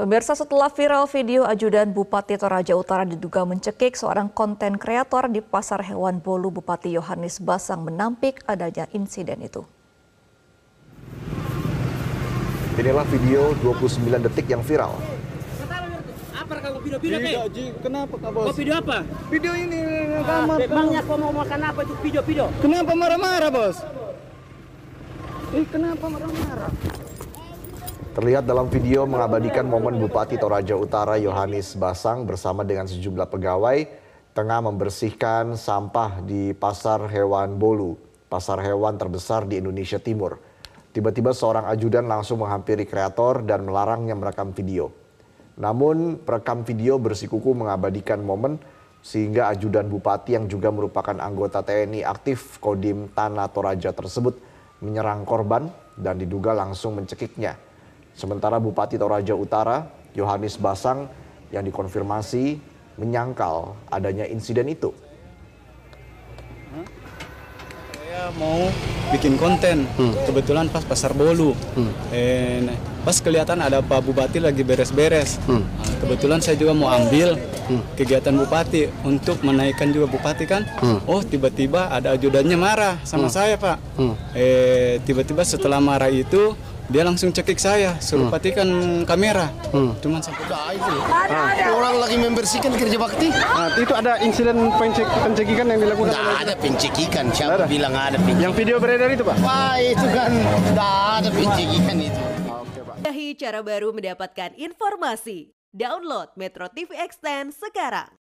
Pemirsa setelah viral video ajudan Bupati Toraja Utara diduga mencekik seorang konten kreator di Pasar Hewan Bolu Bupati Yohanes Basang menampik adanya insiden itu. Inilah video 29 detik yang viral. Ji. Kenapa Kak Oh Bos? video apa? Video ini kamar. Memangnya kau mau makan apa itu video-video? Kenapa marah-marah, Bos? Eh, kenapa marah-marah? Terlihat dalam video mengabadikan momen Bupati Toraja Utara Yohanes Basang bersama dengan sejumlah pegawai tengah membersihkan sampah di Pasar Hewan Bolu, pasar hewan terbesar di Indonesia Timur. Tiba-tiba seorang ajudan langsung menghampiri kreator dan melarangnya merekam video. Namun perekam video bersikuku mengabadikan momen sehingga ajudan bupati yang juga merupakan anggota TNI aktif Kodim Tanah Toraja tersebut menyerang korban dan diduga langsung mencekiknya. Sementara Bupati Toraja Utara, Yohanes Basang yang dikonfirmasi menyangkal adanya insiden itu. Saya mau bikin konten. Kebetulan pas pasar bolu. Eh, nah, pas kelihatan ada Pak Bupati lagi beres-beres. Nah, kebetulan saya juga mau ambil kegiatan Bupati untuk menaikkan juga Bupati kan. Oh tiba-tiba ada ajudannya marah sama saya Pak. Eh tiba-tiba setelah marah itu dia langsung cekik saya, suruh patikan kamera. Cuman sampai itu. Orang lagi membersihkan kerja bakti. Nah, itu ada insiden pencek pencekikan yang dilakukan Nggak oleh ada pencekikan. Siapa Ada? bilang ada pencekikan? yang video beredar itu, Pak. Wah itu kan nggak ada pencekikan itu. Dahi cara baru mendapatkan informasi. Download Metro TV Extend sekarang.